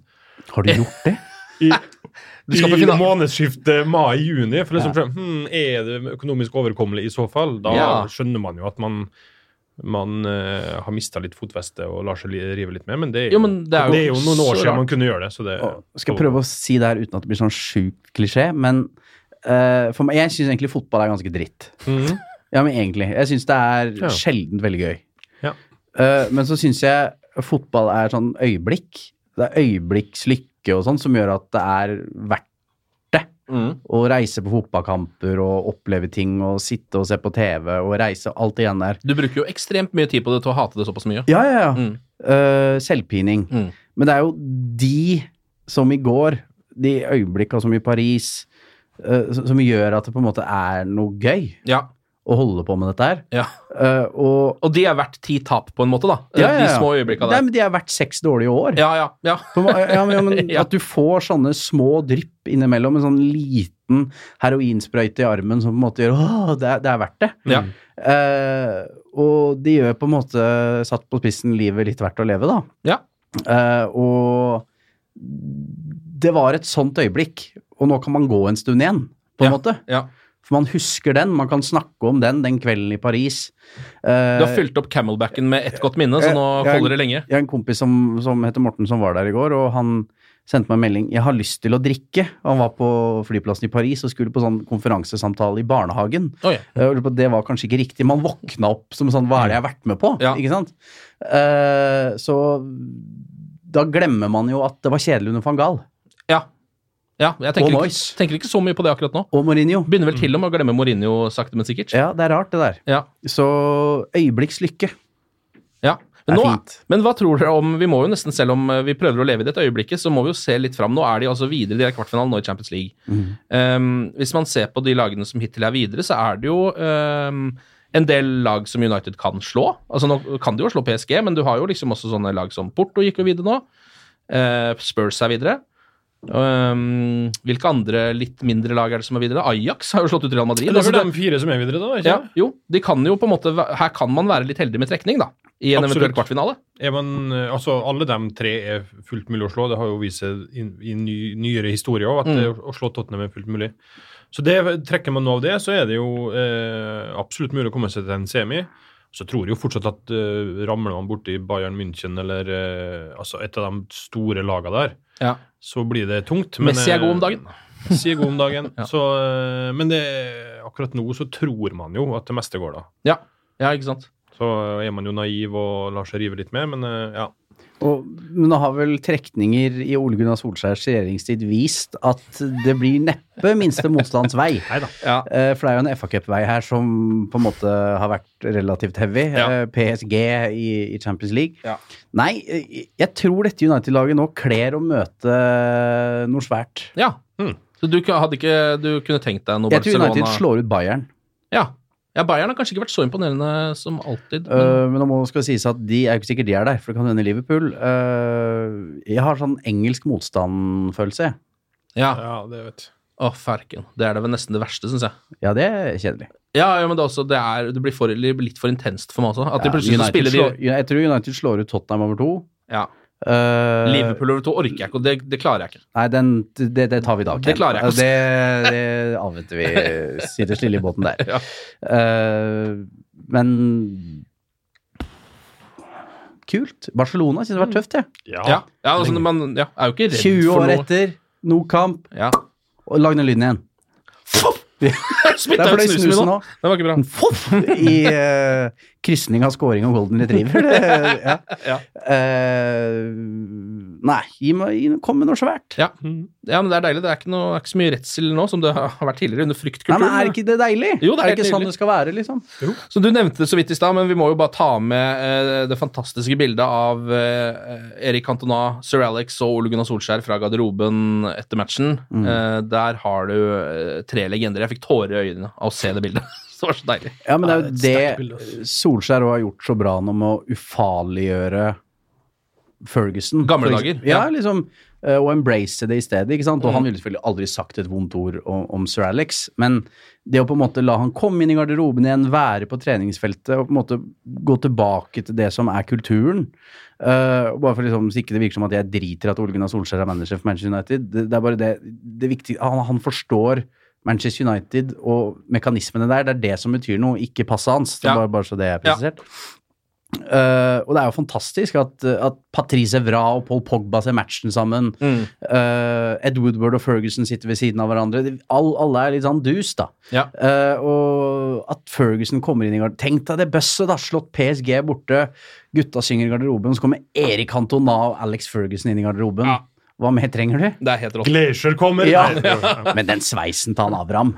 Har du gjort det? *laughs* i, i månedsskiftet mai-juni For liksom, hmm, Er det økonomisk overkommelig i så fall? Da Ja. skjønner man jo at man man uh, har mista litt fotfeste og lar seg rive litt med, men det er jo, Jo, men det er jo noen år siden rart. man kunne gjøre det. Så det Og skal jeg prøve å si det her uten at det blir sånn sjukt klisjé, men uh, for meg, jeg syns egentlig fotball er ganske dritt. Mhm. *laughs* Ja, men egentlig. Jeg syns det er Ja. sjeldent veldig gøy. Ja. Uh, men så syns jeg fotball er sånn øyeblikk. Det er øyeblikkslykke og sånn som gjør at det er verdt det. Mm. Og reise på fotballkamper og oppleve ting og sitte og se på TV og reise alt igjen der. Du bruker jo ekstremt mye tid på det til å hate det såpass mye. Ja, ja, ja. Mm. Uh, selvpining. Mm. Men det er jo de som i går, de øyeblikka som i Paris, som som gjør at det på en måte er noe gøy Ja. Å holde på med dette her. ja. Uh, og Og de er verdt ti tap, på en måte, da. Ja, ja, De små øyeblikka Nei, men de er verdt seks dårlige år. Ja, ja, men, ja, men. *laughs* At du får sånne små drypp innimellom, en sånn liten heroinsprøyte i armen som på en måte gjør åh, det det er verdt det. ja. Eh, og de gjør på en måte, satt på spissen, livet litt verdt å leve, da. Ja. Eh, og det var et sånt øyeblikk, og nå kan man gå en stund igjen, på en måte. ja. For man husker den, man kan snakke om den den kvelden i Paris. Uh, Du har fylt opp camelbacken med ett godt minne, så nå jeg- holder det lenge. Jeg har en kompis som, som heter Morten, som var der i går, og han sendte meg en melding 'Jeg har lyst til å drikke'. Han var på flyplassen i Paris og skulle på sånn konferansesamtale i barnehagen. Oh, ja. uh, Det var kanskje ikke riktig. Man våkna opp som sånn 'Hva er det jeg har vært med på?' Ja. Ikke sant? Uh, så da glemmer man jo at det var kjedelig under van Gaal. Ja. Ja jeg tenker Og ikke, tenker ikke så mye på det akkurat nå. Og Mourinho. Begynner vel til og med å glemme Mourinho sakte, men sikkert. Ja, det er rart, det der. Ja. Så øyeblikkslykke. Ja. Men, nå, men hva tror dere om Vi må jo nesten, selv om eh, vi prøver å leve i dette øyeblikket, så må vi jo se litt fram. Nå er de altså videre, de er i kvartfinalen nå i Champions League. Mm. Um, hvis man ser på de lagene som hittil er videre, så er det jo um, en del lag som United kan slå. Altså Nå kan de jo slå PSG, men du har jo liksom også sånne lag som Porto gikk jo videre nå. Uh, Spurs er videre. Um, hvilke andre litt mindre lag er det som er videre? Ajax har jo slått ut Real Madrid. Det er Altså, de fire som er videre, da? ikke ja, jo, de kan jo på en måte Her kan man være litt heldig med trekning, da. I en Absolutt. eventuell kvartfinale. Man, eh, altså, alle de tre er fullt mulig å slå. Det har jo vist seg i, i ny, nyere historie også, at Mm. det, å slå Tottenham er fullt mulig. Så det, trekker man noe av det, så er det jo eh, absolutt mulig å komme seg til en semi. Så tror jeg jo fortsatt at eh, ramler man borti Bayern München eller eh, altså et av de store lagene der, Ja. så blir det tungt. Messi er eh, god om dagen. Messi er god om dagen. *laughs* Ja. så, eh, men det, akkurat nå så tror man jo at det meste går, da. Ja, ja ikke sant. Så er man jo naiv og lar seg rive litt med, men eh, ja. Og, men nå har vel trekninger i Ole Gunnar Solskjærs regjeringstid vist at det blir neppe minste motstands vei. *laughs* Ja. Eh, For det er jo en FA Cup-vei her som på en måte har vært relativt heavy. Ja. Eh, PSG i, i Champions League. Ja. Nei, eh, jeg tror dette United-laget nå kler å møte noe svært. Ja. Mm. Så du hadde ikke Du kunne tenkt deg noe Jeg tror United slår ut Bayern. Ja. Ja, Bayern har kanskje ikke vært så imponerende som alltid. Men, Uh, men nå må skal det sies at de er jo ikke sikkert de er der, for det kan hende Liverpool. Uh, jeg har sånn engelsk motstandfølelse. jeg. ja. ja, det vet jeg. Å, ferken. Det er det vel nesten det verste, syns jeg. Ja, det er kjedelig. Ja, ja, men det, er også, det, er, det blir for, litt for intenst for meg også. At de plutselig United spiller de slår, jeg tror United slår ut Tottenham over to. ja. Uh, Liverpool over to orker jeg ikke, og det, det klarer jeg ikke. Nei, den, det, det tar vi da. Det klarer jeg ikke Det, det avventer vi. *laughs* Sitter stille i båten der. Ja. Uh, men Kult. Barcelona synes det har vært tøft, jeg. Ja. Ja, ja, altså, man ja, er jo ikke redd 20 år noe. etter, no kamp, Ja. og lag den lyden igjen. Spytta *laughs* Ut det snusen min snusen nå. nå. Det var ikke bra. Foff! I uh, krysning av scoring og golden retriever. Det, ja. *laughs* Ja. Uh, nei, gi meg, kom med noe svært. Ja. Ja, men det er deilig. Det er ikke, noe, er ikke så mye redsel nå som det har vært tidligere under Nei, fryktkulturen. men Er ikke det deilig? Jo, det er er det ikke sånn det skal være, liksom? Så Du nevnte det så vidt i stad, men vi må jo bare ta med eh, det fantastiske bildet av eh, Erik Cantona, Sir Alex og Ole Gunnar Solskjær fra garderoben etter matchen. Mm. Eh, der har du eh, tre legender. Jeg fikk tårer i øynene av å se det bildet. *laughs* det var så deilig. Ja, men det er jo et det Solskjær har gjort så bra nå med å ufarliggjøre Ferguson. Gamle dager. Ja, ja. liksom. Eh, Og embrace det i stedet, ikke sant. Og Mm. han ville selvfølgelig aldri sagt et vondt ord om, om sir Alex, men det å på en måte la han komme inn i garderoben igjen, være på treningsfeltet og på en måte gå tilbake til det som er kulturen uh, Bare for liksom, så ikke det virker som at jeg driter at Ole Gunnar Solskjær er manager for Manchester United. Det, det er bare det, det viktige han, han forstår Manchester United og mekanismene der, det er det som betyr noe, ikke passet hans. Det er Ja. bare, bare så det er presisert. Eh, og det er jo fantastisk at, at Patrice Evra og Paul Pogba ser matchen sammen. Mm. Uh, Ed Woodward og Ferguson sitter ved siden av hverandre. All, alle er litt sånn dus, da. Ja. Uh, og at Ferguson kommer inn i garderoben Tenk deg det bøsset, da! Slått PSG borte. Gutta synger i garderoben, så kommer Erik Cantona og Alex Ferguson inn i garderoben. Ja. Hva mer trenger du? Det er helt rått. Glacier kommer! Ja. Men den sveisen til han Abraham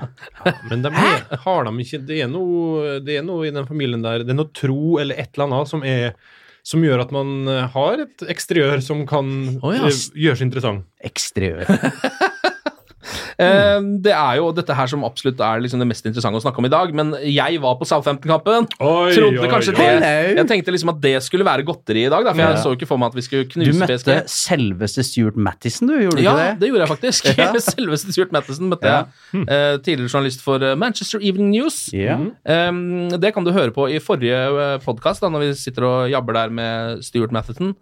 Men de er, har de ikke Det er, noe, det er noe i den familien der Det er noe tro eller et eller annet som er som gjør at man har et eksteriør som kan oh, ja. eh, gjøres interessant. Eksteriør. *laughs* Eh, det er jo dette her som absolutt er liksom det mest interessante å snakke om i dag, men jeg var på Southampton-kampen. Trodde kanskje oi. det Jeg tenkte liksom at det skulle være godteri i dag, da, for jeg Ja. så ikke for meg at vi skulle knuse Du møtte PSG. selveste Stuart Mattison, du, gjorde du Ja, ikke det? det gjorde jeg faktisk. *laughs* Ja. *laughs* Selveste Stuart Mattison møtte Ja. jeg. Eh, tidligere journalist for eh, Manchester Evening News. Ja. Um, det kan du høre på i forrige podkast, når vi sitter og jabber der med Stuart Matheson.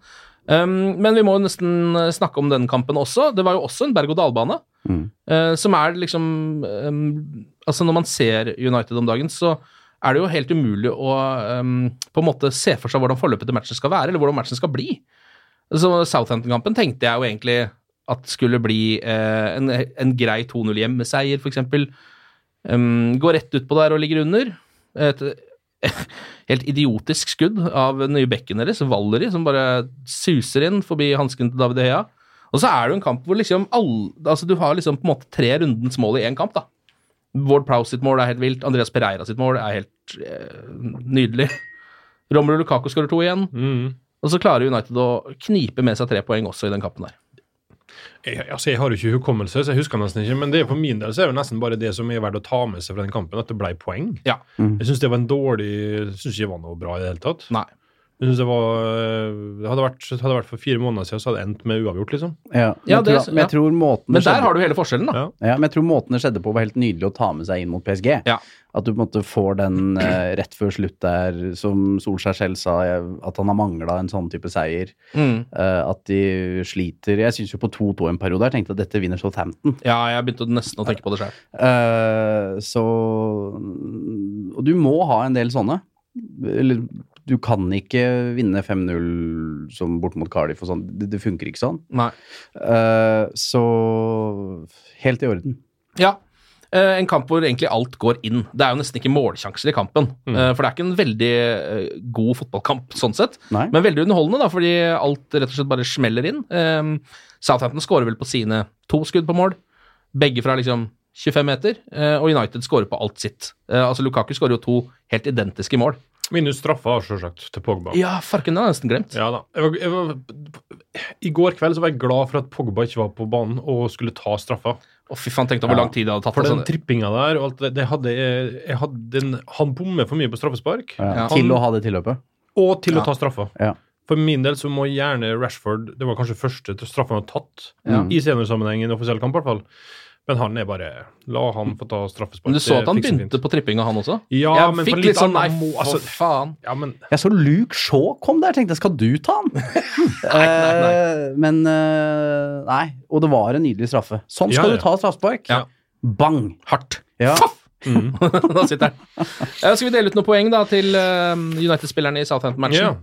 Um, men vi må jo nesten eh, snakke om den kampen også. Det var jo også en berg-og-dal-bane. Eh, som er liksom um, Altså, når man ser United om dagen, så er det jo helt umulig å um, på en måte se for seg hvordan forløpet til matchen skal være, eller hvordan matchen skal bli. Så Southampton-kampen tenkte jeg jo egentlig at skulle bli uh, en, en grei 2-0 hjemmeseier, f.eks. Um, går rett utpå der og ligger under. Et *laughs* helt idiotisk skudd av nye bekken deres, Valeri som bare suser inn forbi hansken til David Gea. Og så er det jo en kamp hvor liksom alle altså du har liksom på en måte tre rundens mål i én kamp. da. Ward Prowse sitt mål er helt vilt. Andreas Pereira sitt mål er helt eh, nydelig. Romelu Lukaku skårer to igjen. Mm. Og så klarer United å knipe med seg tre poeng også i den kampen der. Jeg, altså, jeg har jo ikke hukommelse, så jeg husker nesten ikke. Men det er for min del så er det nesten bare det som er verdt å ta med seg fra den kampen, at det ble poeng. Ja. Jeg syns det var en dårlig Jeg synes ikke det var noe bra i det hele tatt. Nei. Jeg synes det var Det hadde vært, det hadde vært for fire måneder siden, så hadde det endt med uavgjort, liksom. Ja, Ja, men, det- jeg tror, men jeg tror måten Men der skjedde- har du hele forskjellen, da. Ja. Ja, men jeg tror måten det skjedde på var helt nydelig å ta med seg inn mot PSG. Ja. At du på en måte får den eh, rett før slutt der, som Solskjær selv sa, eh, at han har mangla en sånn type seier. Mm. eh, at de sliter Jeg syns jo på 2-2 en periode jeg tenkte at dette vinner Southampton. Ja, jeg begynte nesten å tenke på det sjøl. Eh, så Og du må ha en del sånne. Eller du kan ikke vinne 5-0 som bort mot Cardiff og sånn. Det, det funker ikke sånn. Nei. Uh, så helt i orden. Ja. Uh, en kamp hvor egentlig alt går inn. Det er jo nesten ikke målsjanser i kampen. eh, for det er ikke en veldig god fotballkamp sånn sett, Nei. men veldig underholdende, da, fordi alt rett og slett bare smeller inn. Southampton skårer vel på sine to skudd på mål, begge fra liksom 25 meter, og United skårer på alt sitt. Altså Lukaku skårer jo to helt identiske mål. Minus straffa, selvsagt, til Pogba. Ja, farken, det har jeg nesten glemt. Ja da. Jeg var, jeg var, I går kveld så var jeg glad for at Pogba ikke var på banen og skulle ta straffa. Å, fy faen, tenk deg hvor lang tid det hadde tatt. For den sånn. trippinga der og alt det, det hadde jeg, jeg hadde en, Han bommer for mye på straffespark. Ja, Han, Til å ha det tilløpet. Og til Ja. å ta straffa. Ja. For min del så må gjerne Rashford Det var kanskje første straffa han har tatt Ja. i seniorsammenheng i en offisiell kamp, i hvert fall. Men han er bare La han få ta straffespark. Men du så at han begynte fint. på trippinga, han også? Ja, jeg men på fikk litt sånn Nei, annen må- for altså- faen. Ja, men Jeg så Luke Shaw kom der, tenkte jeg skal du ta han? *laughs* nei, nei, nei. men eh, nei. Og det var en nydelig straffe. Sånn skal Ja, ja. du ta straffespark. Ja. Bang! Hardt. Ja. *laughs* mm. *laughs* da sitter han. Eh, skal vi dele ut noen poeng da til eh, United-spillerne i Southampton-matchen? ja.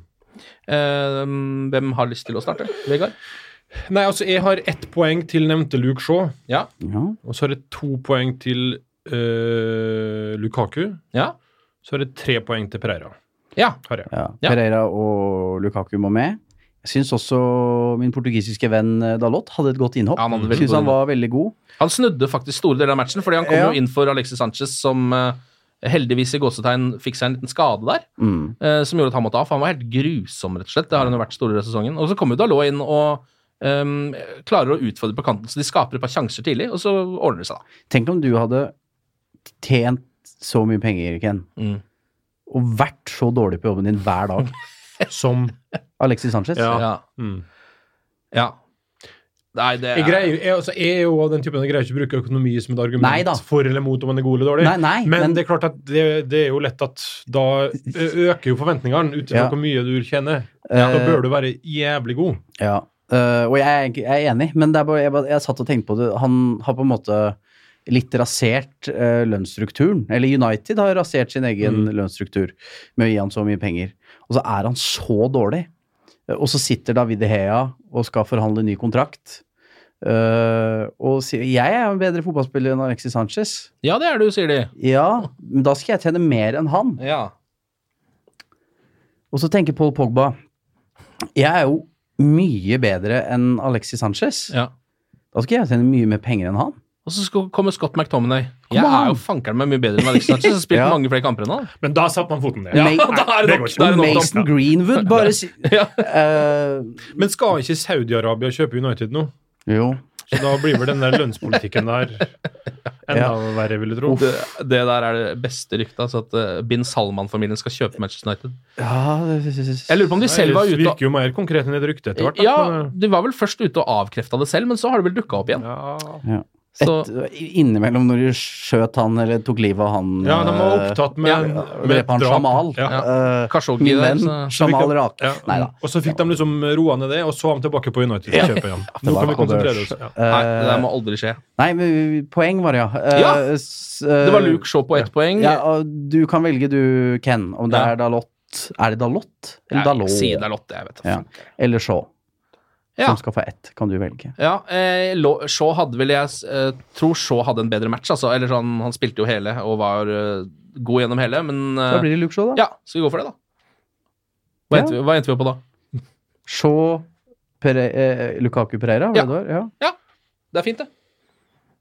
Eh, hvem har lyst til å starte? Vegard? Nei, altså, jeg har ett poeng til nevnte Luke Shaw, Ja. Ja. og så har jeg to poeng til øh, Lukaku. Ja. Så har jeg tre poeng til Pereira. ja. Har jeg. Ja. Ja. Pereira og Lukaku må med. Jeg syns også min portugisiske venn eh, Dalot hadde et godt innhopp. Ja, Han hadde godt han var veldig god. Han snudde faktisk store deler av matchen, fordi han kom Ja. jo inn for Alexis Sanchez, som eh, heldigvis i gåsetegn fikk seg en liten skade der, Mm. eh, som gjorde at han måtte av. For han var helt grusom, rett og slett. Det har han jo vært store deler av sesongen. Og så kom jo Dalot inn og ehm, klarer å utfordre på kanten, så de skaper et par sjanser tidlig, og så ordner det seg, da. Tenk om du hadde tjent så mye penger, Ken, Mm. og vært så dårlig på jobben din hver dag. *laughs* Som Alexis Sanchez. Ja. Ja. mm. ja. Nei, det Jeg, greier, jeg, altså, jeg er jo av den typen jeg greier ikke å bruke økonomi som et argument Nei for eller mot om man er god eller dårlig. Nei, nei, men, men- det er klart at det, det er jo lett at da øker jo forventningene ut ifra Ja. hvor mye du tjener. Ja. Da bør du være jævlig god. Ja, øh, og jeg er, jeg er enig, men bare, jeg, jeg satt og tenkte på det. Han har på en måte litt rasert uh, lønnsstrukturen. Eller United har rasert sin egen Mm. lønnsstruktur med å gi han så mye penger. Og så er han så dårlig. Uh, Og så sitter David Hea og skal forhandle ny kontrakt. Og sier jeg er en bedre fotballspiller enn Alexis Sanchez. Ja, det er du, sier de. Ja, men da skal jeg tjene mer enn han. Ja. Og så tenker Paul Pogba Jeg er jo mye bedre enn Alexis Sanchez. ja. Da skal jeg tjene mye mer penger enn han. Og så skal- kommer Scott McTominay. Jeg er jo fankeren meg mye bedre enn Alexis Sanchez. Har spilt *laughs* Ja. mange flere kamper enn han. Men da satte man foten ned. Ja, *laughs* da er det er nok, Mason Greenwood bare si *laughs* Ja. uh, Men skal ikke Saudi-Arabia kjøpe United nå? Jo. Så da blir vel den der lønnspolitikken der enda Ja. verre, vil du tro. Det, det der er det beste ryktet, altså at eh, bin Salman-familien skal kjøpe Manchester United. Ja det, Jeg lurer på om de selv var ute og virker jo mer konkret enn et rykte etter hvert. Ja, de var vel først ute og avkrefta det selv, men så har det vel dukka opp igjen. ja. Så Et, innimellom når de skjøt han eller tok livet av han ja, de var eh, opptatt med, Ja, med med drap. Jamal. Ja. Eh, min venn så- de- Rak. Ja. Nei da. Og så fikk de liksom roa ned det, og så var de tilbake på United og kjøpe igjen. Nå kan vi konsentrere oss. Ja. Nei, det der må aldri skje. Nei, men poeng var det, ja. Uh, Ja, Det var Luke Shaw på ett poeng. Ja, og du kan velge du, Ken, om det Ja. er Dalot Er det Dalot? Eller Dalot? Si Dalot, jeg vet da Ja. Eller Shaw. Ja. som skal få ett. Kan du velge? Ja, eh, Shaw hadde vel jeg eh, tror Shaw hadde en bedre match, altså. Eller sånn, han spilte jo hele og var eh, god gjennom hele, men eh, Da blir det Luke Shaw, da. Ja, skal vi gå for det, da? Hva, Ja. endte, vi, hva endte vi på da? Shaw, Pere, eh, Lukaku Pereira, var Ja. det det var? Ja. Det er fint, det.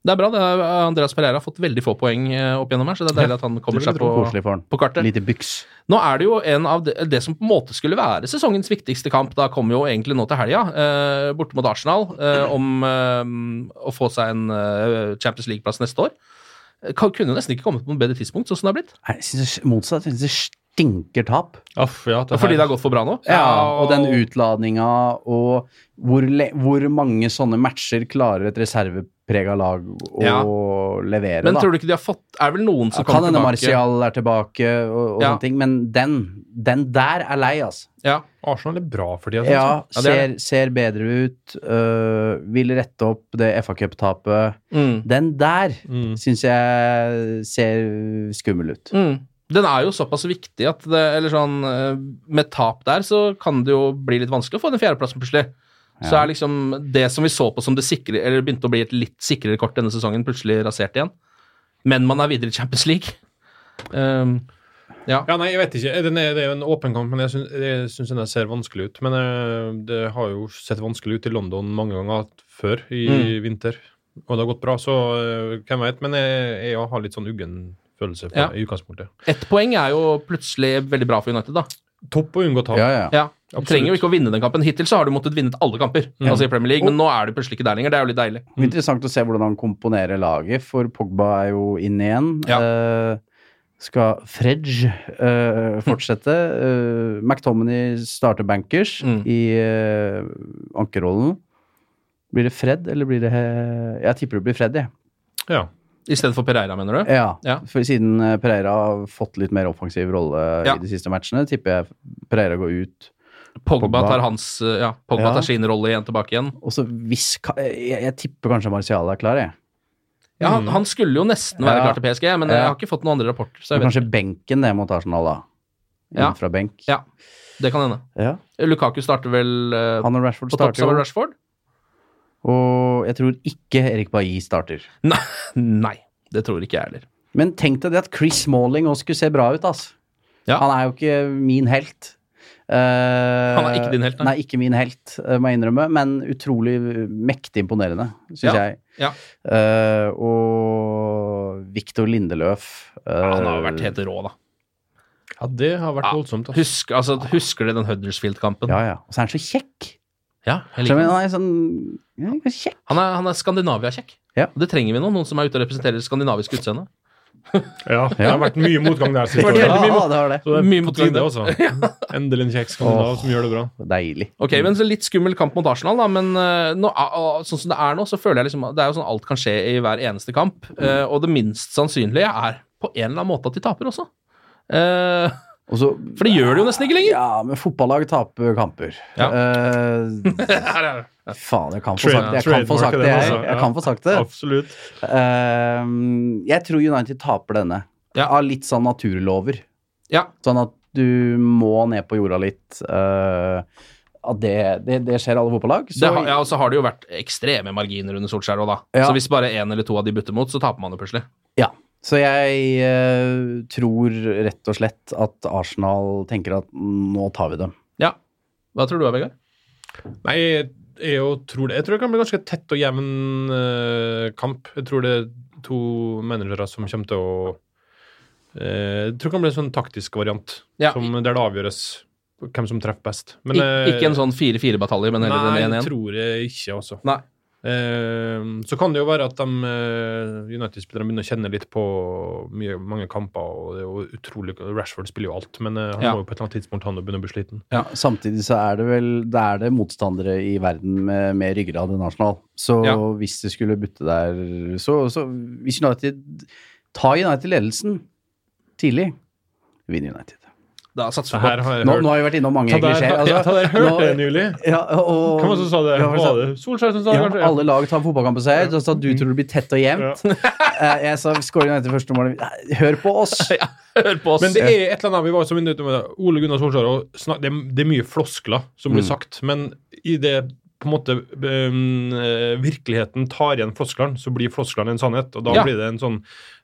Det er bra. det er, Andreas Pereira har fått veldig få poeng eh, opp gjennom her, så det er deilig at han kommer seg på, på kartet. Lite byks. Nå er det jo en av det, det som på en måte skulle være sesongens viktigste kamp. Da kommer jo egentlig nå til helga, eh, borte mot Arsenal, eh, om eh, å få seg en eh, Champions League-plass neste år. Kan, kunne jo nesten ikke kommet på noe bedre tidspunkt, sånn som det har blitt. Nei, Jeg synes motsatt. Jeg synes stinker tap. Aff, ja, det Fordi det har gått for bra nå. Ja, og den utladninga og hvor, hvor mange sånne matcher klarer et reserveprega lag å Ja. levere, Men da. tror du ikke de har fått Er vel noen som Ja, kan hende Marcial Martial er tilbake og, og Ja. sånne ting, men den, den der er lei, altså. Ja. Arsenal er bra for tida. synes Ja. Ja, det er ser, ser bedre ut. øh, vil rette opp det FA Cup-tapet. Mm. Den der Mm. syns jeg ser skummel ut. Mm. Den er jo såpass viktig at det, eller sånn, eh, med tap der så kan det jo bli litt vanskelig å få den fjerdeplassen plutselig. Så er liksom det som vi så på som det sikre, eller begynte å bli et litt sikrere kort denne sesongen, plutselig rasert igjen. Men man er videre i Champions League. Um, ja. Ja, nei, jeg vet ikke. Den er, det er jo en åpen kamp, men jeg syns, den ser vanskelig ut. Men eh, det har jo sett vanskelig ut i London mange ganger før i Mm. vinter. Og det har gått bra, så eh, hvem vet. Men jeg, jeg har litt sånn uggen følelse på, Ja. i utgangspunktet. Ett poeng er jo plutselig veldig bra for United, da. Topp å unngå tap. Ja, ja. Ja. Du trenger jo ikke å vinne den kampen. Hittil så har du måttet vinne alle kamper altså i Premier League, men nå er du plutselig ikke der lenger. Det er jo litt deilig. Blir Interessant å se hvordan han komponerer laget, for Pogba er jo inn igjen. Ja. Eh, skal Fredge uh, fortsette? Uh, McTominay starter bankers Mm. i uh, ankerrollen. Blir det Fred, eller blir det Jeg tipper det blir Fred, jeg. Ja. I stedet for Pereira, mener du? Ja. Ja. For siden eh, Pereira har fått litt mer offensiv rolle Ja. i de siste matchene, tipper jeg Pereira går ut. Pogba, Pogba. tar hans eh, Ja, Pogba Ja. tar sin rolle igjen tilbake igjen. Og så hvis jeg, jeg tipper kanskje Martial er klar, jeg. Ja, han, han skulle jo nesten være Ja. klar til PSG, men jeg har ikke fått noen andre rapporter. Så jeg Men vet kanskje benken det mot Arsenal, da. Inn Ja. fra benk. Ja. Det kan hende. Ja. Lukaku starter vel uh, Han og Rashford starter jo. Rashford? Og jeg tror ikke Erik Bailly starter. Nei, *laughs* nei, det tror ikke jeg heller. Men tenk deg det at Chris Smalling også skulle se bra ut, altså. Ja. Han er jo ikke min helt. Uh, Han er ikke din helt, nei. nei. ikke min helt, eh, må jeg innrømme, men utrolig mektig imponerende, syns Ja. jeg. Ja. Uh, og Victor Lindeløf uh, Han har jo vært helt rå, da. ja, det har vært Ja. voldsomt. Husk, altså, husker du den Huddersfield-kampen? Ja, ja. Og så er han så kjekk. Ja, jeg liker han. han er sånn ja, kjekk. Han er, han er Skandinavia-kjekk. Ja. Og det trenger vi nå, noen som er ute og representerer skandinavisk utseende. *laughs* Ja, det har vært mye motgang der siste året. mye Ja, det har det. Så det er Mye på tide også. *laughs* Endelig en kjekk skandinav oh, som gjør det bra. Deilig. Ok, men så Litt skummel kamp mot Arsenal, da, men eh, nå, ah, ah, sånn som det er nå, så føler jeg liksom Det er jo sånn alt kan skje i hver eneste kamp. eh, og det minst sannsynlige er på en eller annen måte at de taper også. Eh, *laughs* Og så for det gjør det jo nesten ikke lenger. Ja, men fotballag taper kamper. Ja. *laughs* Uh, det. faen, jeg kan få sagt det. Jeg kan få sagt det, jeg. Jeg kan få sagt det. Absolutt. Eh, jeg tror United taper denne. Ja. Av litt sånn naturlover. Ja. Sånn at du må ned på jorda litt. Uh, at det, det, det skjer alle fotballag. Så Det har, ja, og så har det jo vært ekstreme marginer under Solskjær òg, da. Ja. Så hvis bare én eller to av de butter mot, så taper man jo plutselig. Ja. Så jeg eh, tror rett og slett at Arsenal tenker at nå tar vi dem. Ja. Hva tror du, Vegard? Nei, jeg, jeg, tror det. jeg tror det kan bli ganske tett og jevn eh, kamp. Jeg tror det er to managere som kommer til å eh, Jeg tror det kan bli en sånn taktisk variant Ja. som, der det avgjøres hvem som treffer best. Men, Ik eh, ikke en sånn 4-4-batalje, men heller Nei, en det 1-1? tror jeg ikke, altså. Nei. Eh, så kan det jo være at eh, United-spillerne begynner å kjenne litt på mye, mange kamper. og det er jo utrolig, Rashford spiller jo alt, men eh, han Ja. må jo på et eller annet tidspunkt han begynne å bli sliten. Samtidig så er det vel det er det motstandere i verden med med ryggrad enn Arsenal. Så Ja. hvis det skulle butte der Så, så hvis United tar United ledelsen tidlig, vinner United. Da satser vi på har Nå, hørt nå har vi vært innom mange klisjeer. Altså, ja, ta der, hørte det nylig. Ja, og, Hvem var det som sa det? Ja, Var det Solskjær som sa det, Ja, kanskje? alle lag tar fotballkamp på seg. Så sa du tror det blir tett og jevnt. Ja. *laughs* Jeg sa skåring etter første mål. Hør på oss! *laughs* Hør på oss. Men det er et eller annet vi var så inne med Ole Gunnar Solskjær, og snak, det, er, det er mye floskler som blir Mm. sagt, men i det på en måte um, eh, virkeligheten tar igjen flosklene, så blir flosklene en sannhet. Og da Ja. blir det en sånn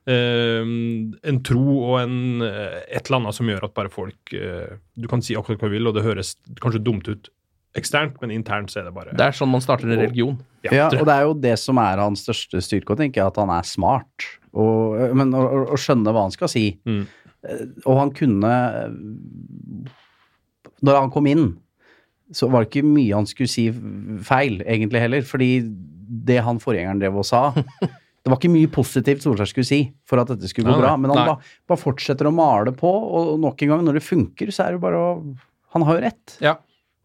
um, En tro og en, eh, et eller annet som gjør at bare folk eh, Du kan si akkurat hva du vil, og det høres kanskje dumt ut eksternt, men internt så er det bare Det er sånn man starter en religion. Ja, og det er jo det som er hans største styrke, og tenker jeg, at han er smart. Og, men å, skjønne hva han skal si. Mm. Og han kunne Når han kom inn, så var det ikke mye han skulle si feil, egentlig heller. Fordi det han forgjengeren drev og sa *laughs* Det var ikke mye positivt Solskjær skulle si for at dette skulle gå Nei, bra. Men han bare, bare fortsetter å male på, og nok en gang, når det funker, så er det bare å Han har jo rett. Ja,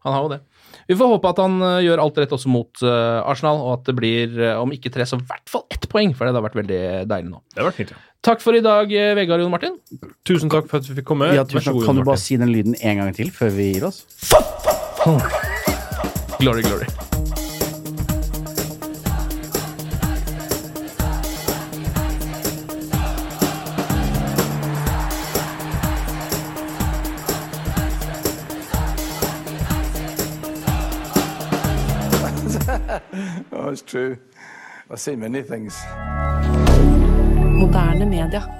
han har jo det. Vi får håpe at han eh, gjør alt rett også mot eh, Arsenal, og at det blir, eh, om ikke tre, så i hvert fall ett poeng, for det har vært veldig deilig nå. Det har vært fint, ja. Takk for i dag, Vegard Jon Martin. Tusen takk for at vi fikk komme. Ja, Vær tusen så god, Kan du bare si den lyden en gang til før vi gir oss? Glory, glory. *laughs* Oh, it's true. I've seen many things. Moderne media.